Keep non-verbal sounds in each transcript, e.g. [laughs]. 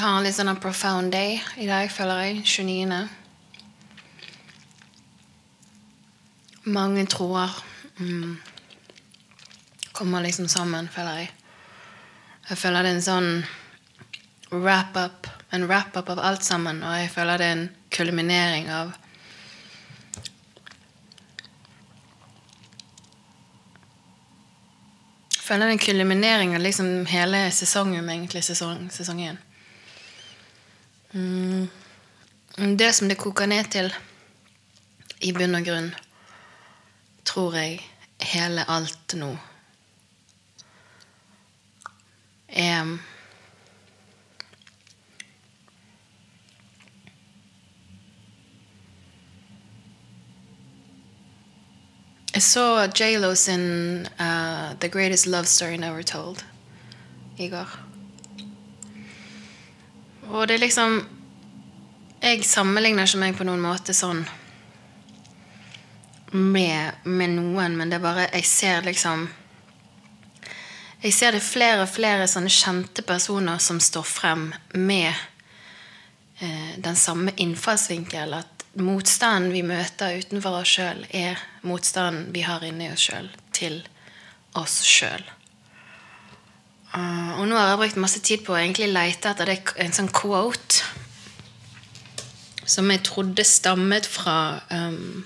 Har en litt sånn profound day i dag, føler jeg. 29. Mange troer mm, kommer liksom sammen, føler jeg. Jeg føler det er en sånn wrap-up, en wrap-up av alt sammen, og jeg føler det er en kulminering av Jeg føler det er en kulminering av liksom hele sesongen, egentlig sesong, sesong én. Mm. Det som det koker ned til, i bunn og grunn, tror jeg hele alt nå er Jeg så J.Lo sin uh, 'The Greatest Love Story Never Told' i går. Og det er liksom Jeg sammenligner ikke meg på noen måte sånn med, med noen, men det er bare Jeg ser liksom Jeg ser det flere og flere sånne kjente personer som står frem med eh, den samme innfallsvinkel. At motstanden vi møter utenfor oss sjøl, er motstanden vi har inni oss sjøl, til oss sjøl. Uh, og nå har jeg brukt masse tid på å egentlig lete etter det, en sånn quote som jeg trodde stammet fra um,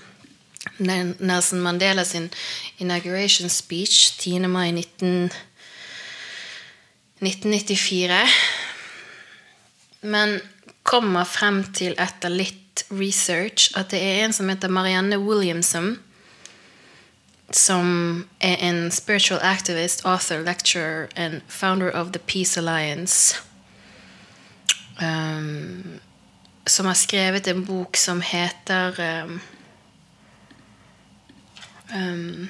Nelson Mandela sin inauguration speech 10. mai 19, 1994. Men kommer frem til etter litt research at det er en som heter Marianne Williamson. Som er en spiritual activist, author, lecturer and founder of The Peace Alliance. Um, som har skrevet en bok som heter um, um,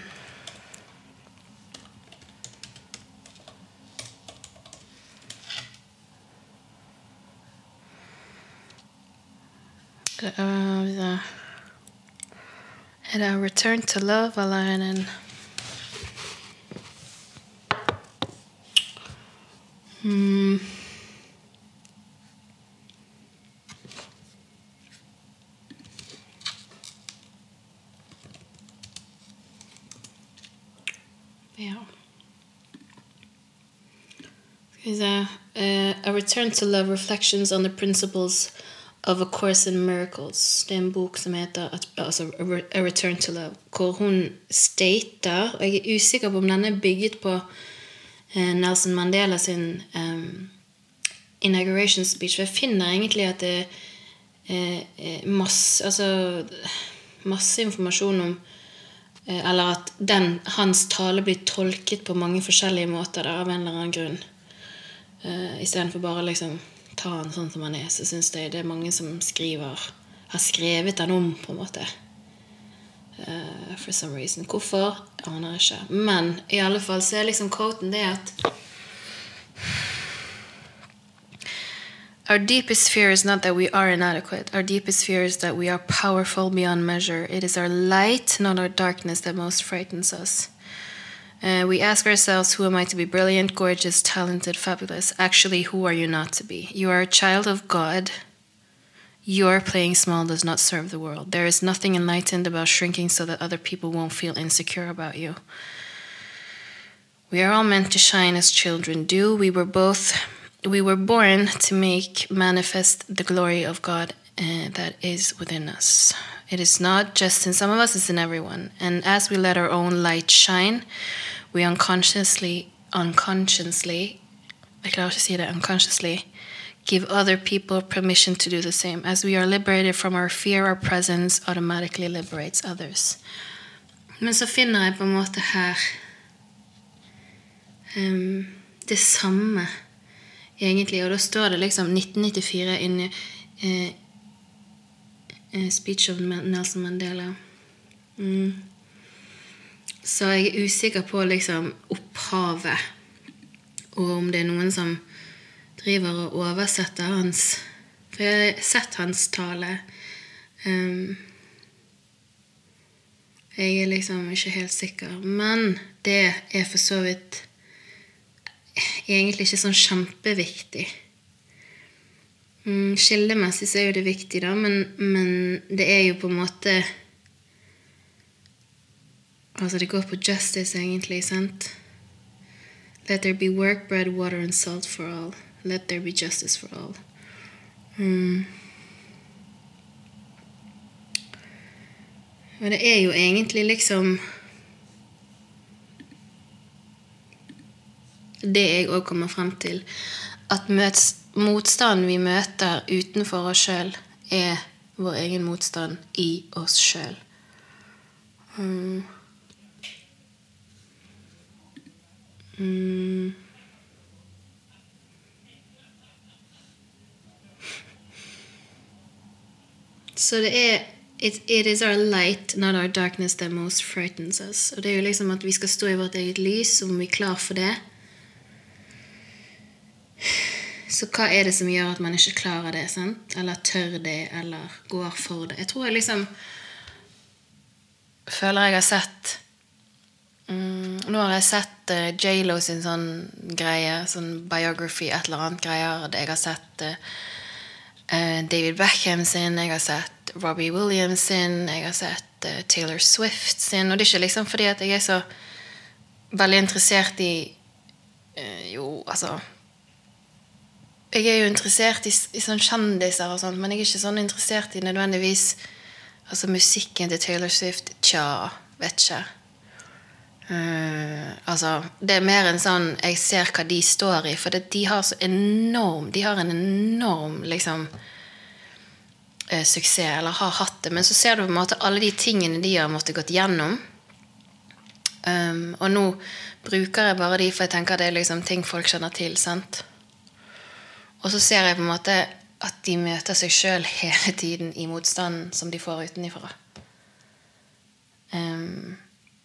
uh, Er det 'Return to Love' eller er det en hmm. Ja. Skal vi se uh, A Return to Love Reflections on the Principles of A Course in Miracles. Det er en bok som heter altså, A Return to Love, hvor hun stater Og jeg er usikker på om den er bygget på uh, Nelson Mandela sin um, inauguration speech. For jeg finner egentlig at det er masse Altså masse informasjon om eller at den, hans tale blir tolket på mange forskjellige måter da, av en eller annen grunn. Uh, Istedenfor bare liksom ta han sånn som han er, så syns jeg det er mange som skriver har skrevet den om, på en måte. Uh, for some reason. Hvorfor? Aner ikke. Men i alle fall så er liksom quoten det at Our deepest fear is not that we are inadequate. Our deepest fear is that we are powerful beyond measure. It is our light, not our darkness, that most frightens us. Uh, we ask ourselves, who am I to be brilliant, gorgeous, talented, fabulous? Actually, who are you not to be? You are a child of God. Your playing small does not serve the world. There is nothing enlightened about shrinking so that other people won't feel insecure about you. We are all meant to shine as children do. We were both we were born to make manifest the glory of God uh, that is within us. It is not just in some of us, it's in everyone. And as we let our own light shine, we unconsciously, unconsciously, I can also say that unconsciously, give other people permission to do the same. As we are liberated from our fear, our presence automatically liberates others. Men så finner jeg på en måte her um, det samme egentlig. Og da står det liksom 1994 inni eh, Speech of Nelson Mandela. Mm. Så jeg er usikker på liksom opphavet, og om det er noen som driver og oversetter hans For jeg har sett hans tale. Um, jeg er liksom ikke helt sikker. Men det er for så vidt egentlig ikke sånn kjempeviktig. Mm, skillemessig så er jo det viktig, da, men, men det er jo på en måte Altså, det går på justice, egentlig, sant? Let there be work, bread, water and salt for all. Let there be justice for all. Mm. Og det er jo egentlig liksom Det jeg òg kommer frem til, at møts, motstanden vi møter utenfor oss sjøl, er vår egen motstand i oss sjøl. Mm. Mm. Så det er it, it is our light, not our darkness, that most frightens us. Og det er jo liksom at vi skal stå i vårt eget lys, om vi er klar for det. Så hva er det som gjør at man ikke klarer det? sant? Eller tør det, eller går for det? Jeg tror jeg liksom føler jeg har sett mm, Nå har jeg sett uh, J.Lo sin sånn greie, sånn biography, et eller annet greier. Jeg har sett uh, David Beckham sin, jeg har sett Robbie Williams sin, jeg har sett uh, Taylor Swift sin. Og det er ikke liksom fordi at jeg er så veldig interessert i Jo, altså jeg er jo interessert i, i sånn kjendiser og sånt, men jeg er ikke sånn interessert i nødvendigvis altså musikken til Taylor Swift. Tja, vet ikke. Uh, altså, det er mer en sånn Jeg ser hva de står i, for det, de har så enorm De har en enorm liksom uh, suksess, eller har hatt det. Men så ser du på en måte alle de tingene de har måttet gått gjennom. Um, og nå bruker jeg bare de, for jeg tenker det er liksom ting folk kjenner til. sant? Og så ser jeg på en måte at de møter seg sjøl hele tiden i motstanden som de får utenfra. Um,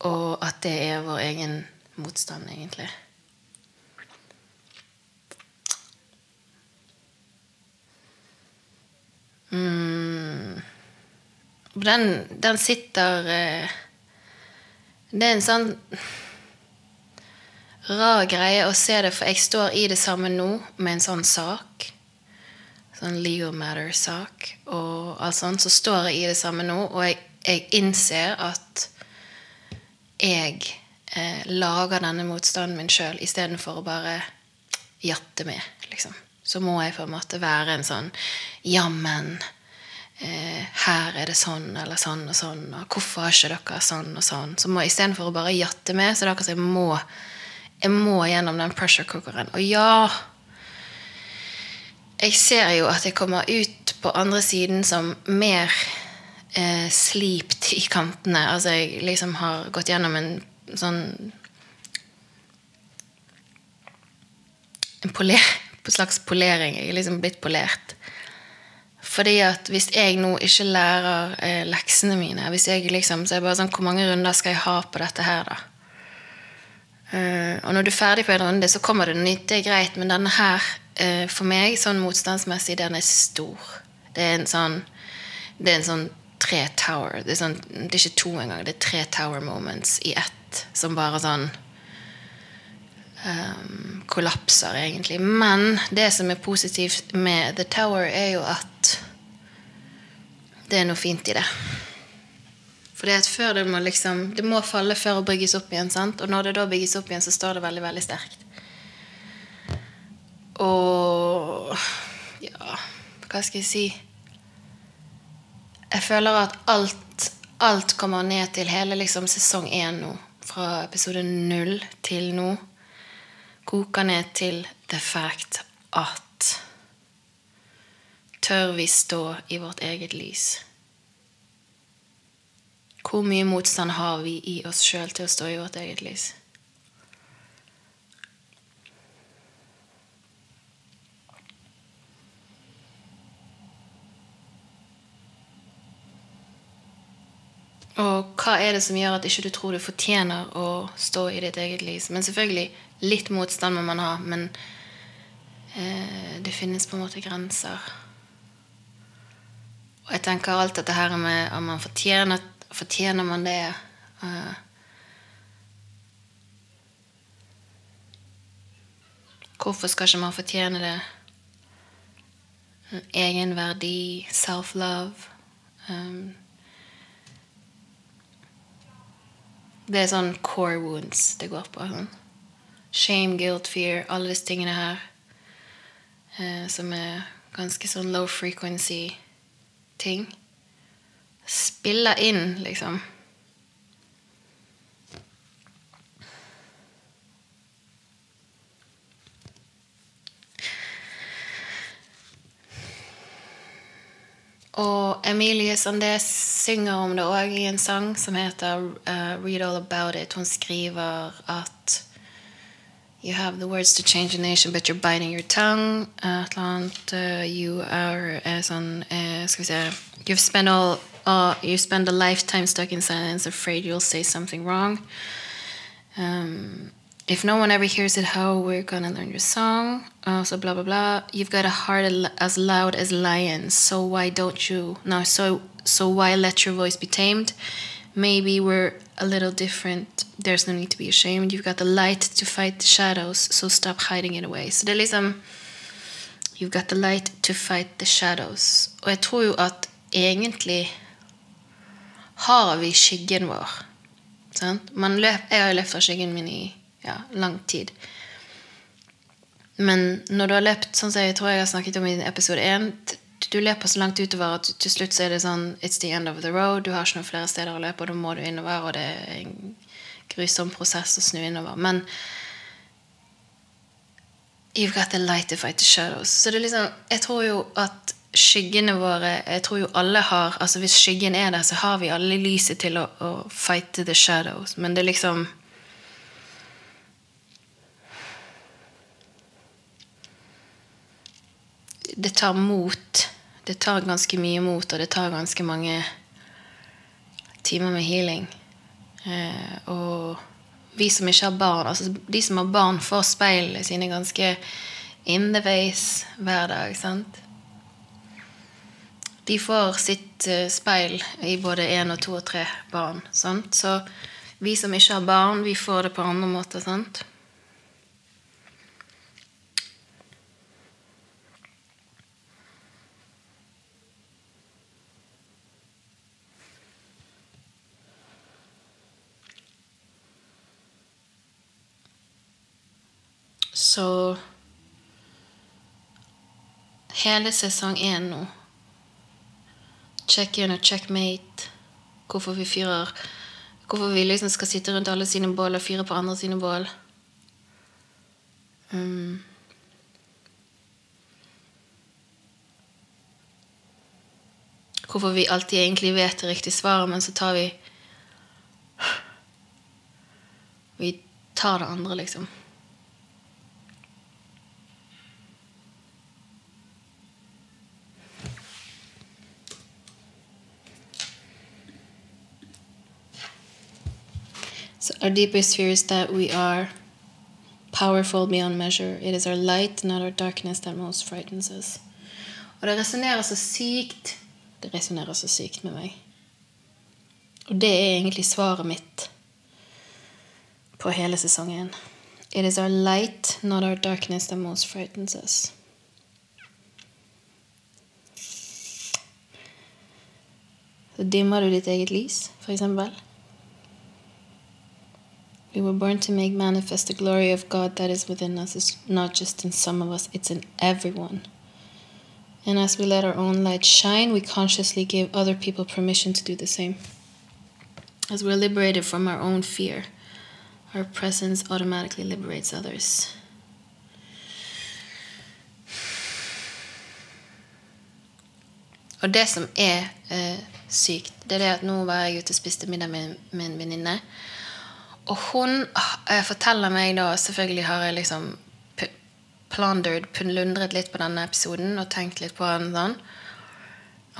og at det er vår egen motstand, egentlig. Mm. Den, den sitter uh, Det er en sånn rar greie å se det, for jeg står i det samme nå med en sånn sak. Sånn legal matter-sak. Og alt sånt. Så står jeg i det samme nå, og jeg, jeg innser at jeg eh, lager denne motstanden min sjøl istedenfor å bare jatte med, liksom. Så må jeg på en måte være en sånn Jammen. Eh, her er det sånn eller sånn og sånn. Og hvorfor har ikke dere sånn og sånn? Så må Istedenfor å bare jatte med, så er det akkurat som jeg må jeg må gjennom den pressure cookeren. Og ja Jeg ser jo at jeg kommer ut på andre siden som mer eh, slipt i kantene. Altså jeg liksom har gått gjennom en sånn En poler, [laughs] slags polering. Jeg er liksom blitt polert. Fordi at hvis jeg nå ikke lærer eh, leksene mine hvis jeg liksom, Så er det bare sånn Hvor mange runder skal jeg ha på dette her, da? Uh, og når du er ferdig på en runde, så kommer det nytt. Det er greit, men denne her, uh, for meg, sånn motstandsmessig, den er stor. Det er en sånn Det er en sånn tre tower. Det er, sånn, det er ikke to engang. Det er tre tower moments i ett som bare sånn um, kollapser, egentlig. Men det som er positivt med The Tower, er jo at det er noe fint i det. For det må liksom Det må falle før å bygges opp igjen. sant? Og når det da bygges opp igjen, så står det veldig, veldig sterkt. Og Ja, hva skal jeg si? Jeg føler at alt, alt kommer ned til hele liksom sesong én nå. Fra episode null til nå. Koker ned til the fact at Tør vi stå i vårt eget lys? Hvor mye motstand har vi i oss sjøl til å stå i vårt eget lys? Og hva er det som gjør at ikke du tror du fortjener å stå i ditt eget lys? Men selvfølgelig, litt motstand må man ha, men eh, det finnes på en måte grenser. Og jeg tenker alt dette her med om man fortjener Fortjener man det? eh, hvorfor skal ikke man fortjene det? Egenverdi, self-love. Um, det er sånn core wounds det går på. Sånn. Shame, guilt, fear, alle disse tingene her. Eh, som er ganske sånn low frequency-ting. Spiller inn, liksom. Og Emilie Sandés synger om det òg i en sang som heter uh, 'Read All About It'. Hun skriver at You have the words to change a nation, but you're biting your tongue. Annet. Uh, you are uh, sånn uh, Skal vi se You've spent all uh, You spend a lifetime stuck in silence, afraid you'll say something wrong. Um, if no one ever hears it, how we're gonna learn your song? Uh, so blah blah blah. You've got a heart as loud as lions. So why don't you? No. So so why let your voice be tamed? Maybe we're a little different. There's no need to be ashamed. You've got the light to fight the shadows. So stop hiding it away. Så det er liksom You've got the light to fight the shadows. Og jeg tror jo at egentlig har vi skyggen vår. Sant? Man løp, jeg har jo skyggen min i ja, lang tid. Men når du har løpt, sånn som jeg tror jeg har snakket om i episode 1 Du løper så langt utover at til slutt så er det sånn It's the end of the road. Du har ikke noen flere steder å løpe, og da må du innover, og det er en grusom prosess å snu innover. Men You've got the light to fight the shadows. Så det er liksom Jeg tror jo at skyggene våre Jeg tror jo alle har Altså Hvis skyggen er der, så har vi alle lyset til å, å fighte the shadows. Men det er liksom det tar mot. Det tar ganske mye mot, og det tar ganske mange timer med healing. Eh, og vi som ikke har barn, altså de som har barn, får speilene sine ganske in the face hver dag. sant? De får sitt uh, speil i både én og to og tre barn. sant? Så vi som ikke har barn, vi får det på andre måter. sant? Så hele sesong én nå Check-in og checkmate. Hvorfor vi fyrer Hvorfor vi liksom skal sitte rundt alle sine bål og fyre på andre sine bål. Um. Hvorfor vi alltid egentlig vet det riktige svaret, men så tar vi Vi tar det andre, liksom. Our deepest fear is that we are powerful beyond measure. It is our light, not our darkness, that most frightens us. Og det resonnerer så sykt Det resonnerer så sykt med meg. Og det er egentlig svaret mitt på hele sesongen. It is our light, not our darkness, that most frightens us. Så dimmer du ditt eget lys, for eksempel. We were born to make manifest the glory of God that is within us. It's not just in some of us, it's in everyone. And as we let our own light shine, we consciously give other people permission to do the same. As we're liberated from our own fear, our presence automatically liberates others. Og det som er eh, sykt, det er det at nå var jeg ute og spiste middag med, med en venninne. Og hun eh, forteller meg da Selvfølgelig har jeg liksom plundered, plundret litt på denne episoden og tenkt litt på den. sånn.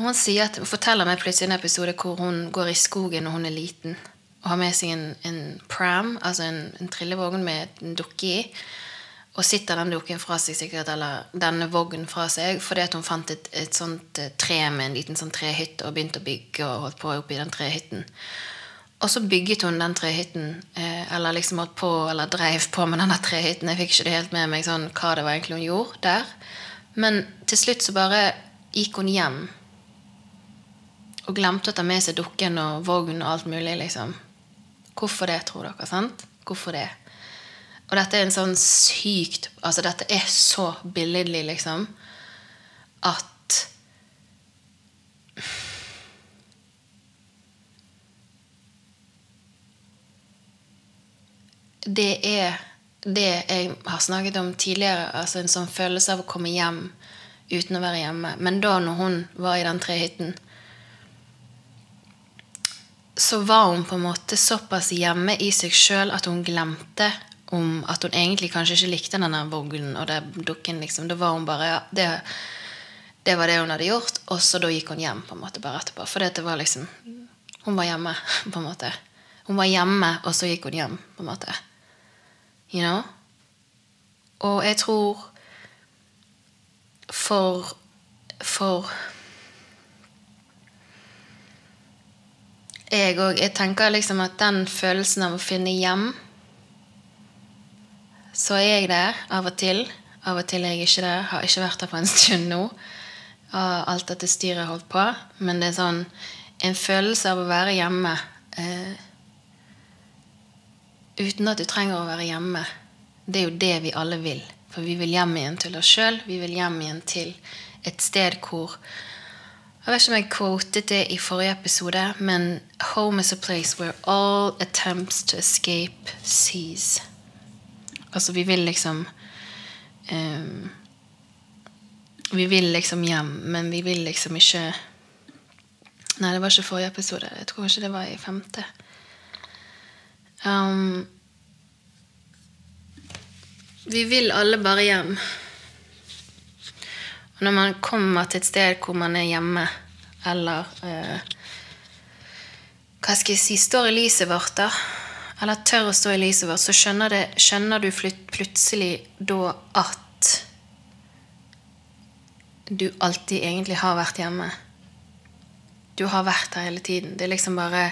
Hun sier at, forteller meg plutselig en episode hvor hun går i skogen når hun er liten. Og har med seg en, en pram, altså en, en trillevogn med en dukke i. Og sitter den dukken fra seg, sikkert, eller denne vognen fra seg, fordi at hun fant et, et sånt eh, tre med en liten sånn trehytte og begynte å bygge og holdt på oppi den trehytten. Og så bygget hun den trehytten, eh, eller liksom holdt på, eller dreiv på med denne trehytten. Jeg fikk ikke det helt med meg sånn, hva det var egentlig hun gjorde der. Men til slutt så bare gikk hun hjem. Og glemte å ta med seg dukken og vogn og alt mulig, liksom. Hvorfor det, tror dere? sant? Hvorfor det? Og dette er en sånn sykt Altså, dette er så billedlig, liksom, at Det er det jeg har snakket om tidligere, altså en sånn følelse av å komme hjem uten å være hjemme. Men da når hun var i den trehytten, så var hun på en måte såpass hjemme i seg sjøl at hun glemte om at hun egentlig kanskje ikke likte denne vognen og den dukken. liksom. Da var hun bare ja, det, det var det hun hadde gjort, og så da gikk hun hjem på en måte bare etterpå. For det var liksom Hun var hjemme, [laughs] på en måte. Hun var hjemme, og så gikk hun hjem, på en måte. You know? Og jeg tror for For jeg òg Jeg tenker liksom at den følelsen av å finne hjem Så er jeg der av og til. Av og til er jeg ikke der. Har ikke vært der på en stund nå. Av alt dette styret holdt på. Men det er sånn en følelse av å være hjemme eh, uten at du trenger å være hjemme. Det er jo det vi alle vil. For vi vil hjem igjen til oss sjøl. Vi vil hjem igjen til et sted hvor Jeg vet ikke om jeg quotet det i forrige episode, men Home is a place where all attempts to escape cease. Altså, vi vil liksom um, Vi vil liksom hjem, men vi vil liksom ikke Nei, det var ikke forrige episode. Jeg tror ikke det var i femte. Um, vi vil alle bare hjem. Og når man kommer til et sted hvor man er hjemme, eller eh, Hva skal jeg si står i lyset vårt, da, eller tør å stå i lyset vårt, så skjønner, det, skjønner du plutselig da at du alltid egentlig har vært hjemme. Du har vært her hele tiden. Det er liksom bare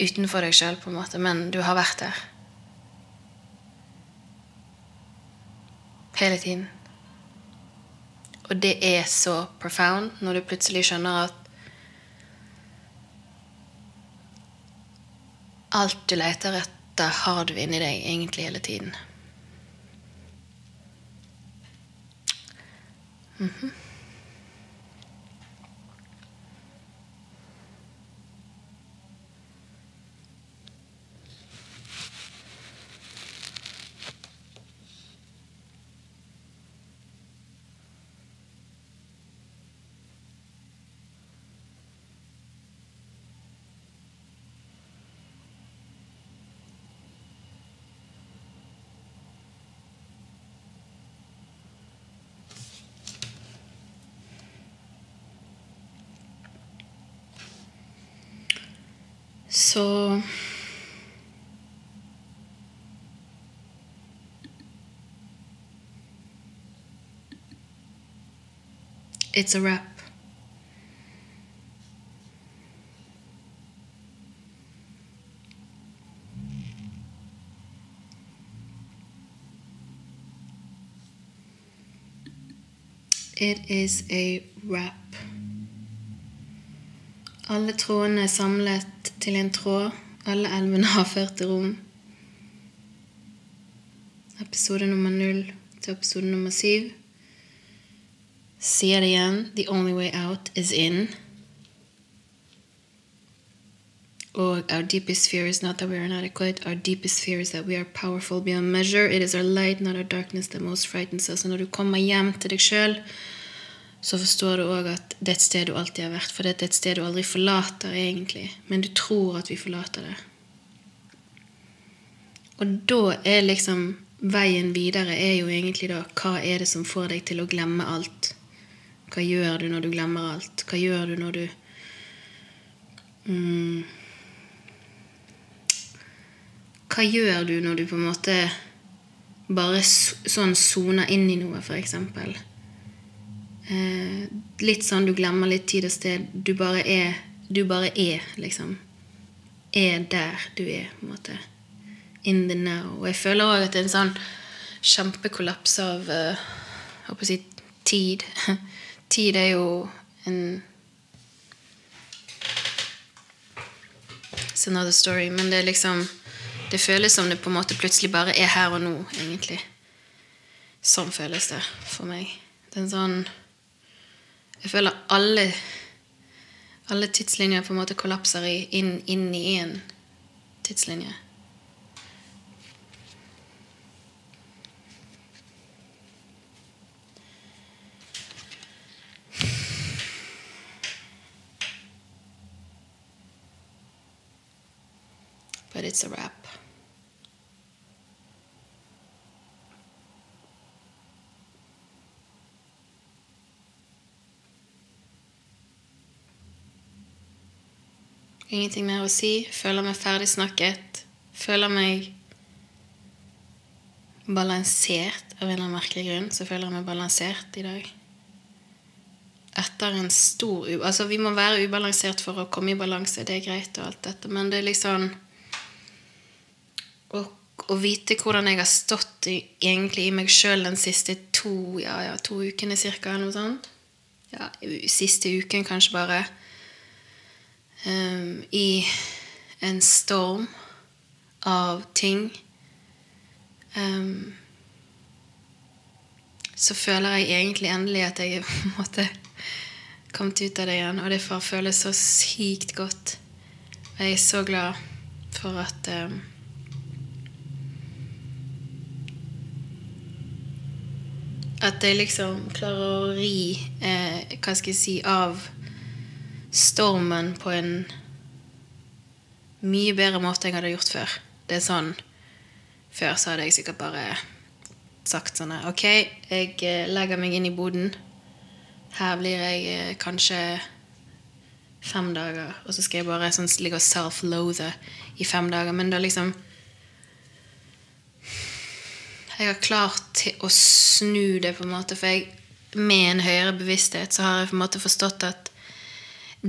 utenfor deg sjøl, på en måte, men du har vært der. Hele tiden. Og det er så profound når du plutselig skjønner at alt du leter etter, har du inni deg egentlig hele tiden. Mm -hmm. Så It's a wrap. It is a wrap. Alle trådene er samlet til en tråd. Alle elvene har ført til rom. Episode nummer null til episode nummer syv. Sier det igjen. The only way out is in. Og our deepest fear is not that we are inadequate. Our deepest fear is that we are powerful beyond measure. It is our light, not our darkness, that most frightens us. Og når du kommer hjem til deg sjøl, så forstår du òg at det er et sted du alltid har vært. For det er et sted du aldri forlater, egentlig. Men du tror at vi forlater det. Og da er liksom veien videre er jo egentlig da Hva er det som får deg til å glemme alt? Hva gjør du når du glemmer alt? Hva gjør du når du mm, Hva gjør du når du på en måte bare sånn soner inn i noe, for eksempel? Eh, litt sånn du glemmer litt tid og sted. Du bare er, du bare er liksom. Er der du er, på en måte. In the now. Og jeg føler òg at det er en sånn kjempekollaps av eh, håper å si tid. [laughs] Tid er jo en It's another story. Men det er liksom Det føles som det på en måte plutselig bare er her og nå, egentlig. Sånn føles det for meg. Det er en sånn Jeg føler alle alle tidslinjer på en måte kollapser inn, inn i én tidslinje. But it's a wrap. Ingenting mer å si. Føler meg ferdig snakket. Føler meg balansert av en eller annen merkelig grunn. Så føler jeg meg balansert i dag. Etter en stor. Altså, vi må være ubalansert for å komme i balanse. Det er greit og alt dette, men det er liksom å vite hvordan jeg har stått i, egentlig i meg sjøl den siste to, ja, ja, to ukene cirka, eller noe sånt. Ja, siste uken kanskje bare um, i en storm av ting, um, så føler jeg egentlig endelig at jeg [laughs] på en måte kommet ut av det igjen. Og det får føles så sykt godt. Og jeg er så glad for at um, At jeg liksom klarer å ri eh, Hva skal jeg si av stormen på en mye bedre måte enn jeg hadde gjort før. Det er sånn Før så hadde jeg sikkert bare sagt sånn Ok, jeg eh, legger meg inn i boden. Her blir jeg eh, kanskje fem dager, og så skal jeg bare sånn, ligge og self-loathe i fem dager. Men er liksom Jeg har klart å snu det, på en måte, for jeg, med en høyere bevissthet så har jeg på en måte forstått at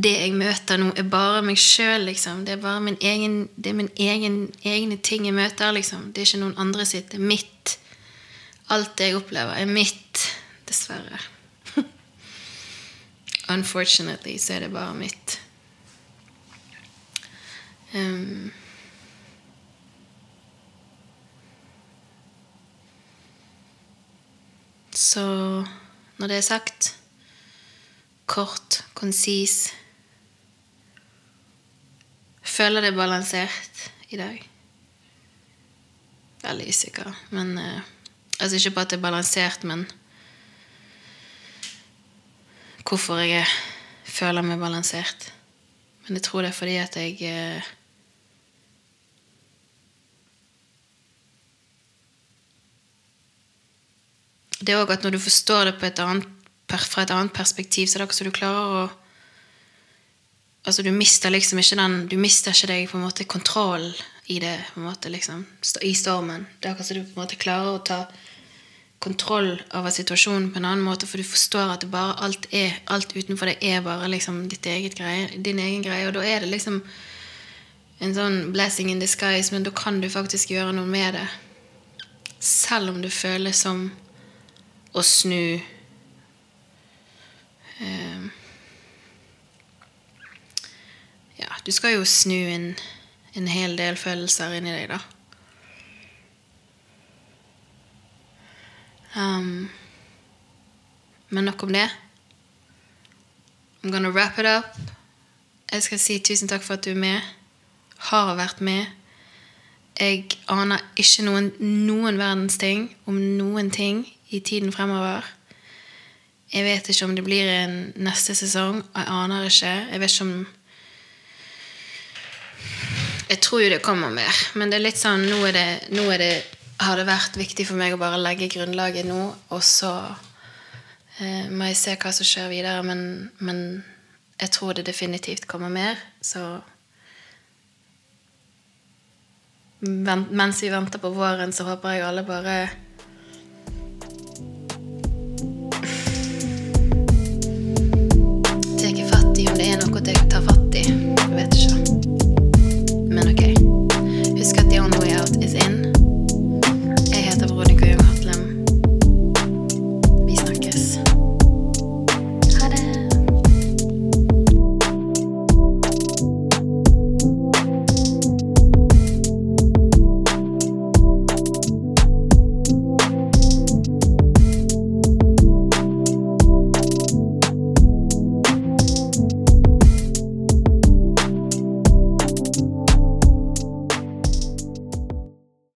det jeg møter nå, er bare meg sjøl, liksom. Det er bare min egen, det er min egen, egne ting jeg møter, liksom. Det er ikke noen andre sitt. Det er mitt. Alt det jeg opplever, er mitt. Dessverre. [laughs] Unfortunately så er det bare mitt. Um, så når det er sagt kort, konsis Føler det balansert i dag. Veldig usikker. Men eh, Altså ikke på at det er balansert, men hvorfor jeg føler meg balansert. Men jeg tror det er fordi at jeg eh, Det er òg at når du forstår det et annet, fra et annet perspektiv, så er det akkurat som du klarer å Altså, du mister liksom ikke den Du mister ikke deg på en måte kontroll i det, på en måte, liksom, i stormen. Det er akkurat som du på en måte klarer å ta kontroll over situasjonen på en annen måte, for du forstår at det bare alt er alt utenfor det er bare liksom ditt eget greie, din egen greie. Og da er det liksom en sånn blessing in disguise, men da kan du faktisk gjøre noe med det. Selv om det føles som å snu eh, Ja, du skal jo snu en, en hel del følelser inni deg, da. Um, men nok om det. I'm gonna wrap it up. Jeg skal si tusen takk for at du er med. Har vært med. Jeg aner ikke noen, noen verdens ting om noen ting i tiden fremover. Jeg vet ikke om det blir en neste sesong. Jeg aner ikke. Jeg vet ikke om Jeg tror jo det kommer mer, men det er litt sånn Nå, det, nå det, har det vært viktig for meg å bare legge grunnlaget nå, og så eh, må jeg se hva som skjer videre. Men, men jeg tror det definitivt kommer mer, så Mens vi venter på våren, så håper jeg alle bare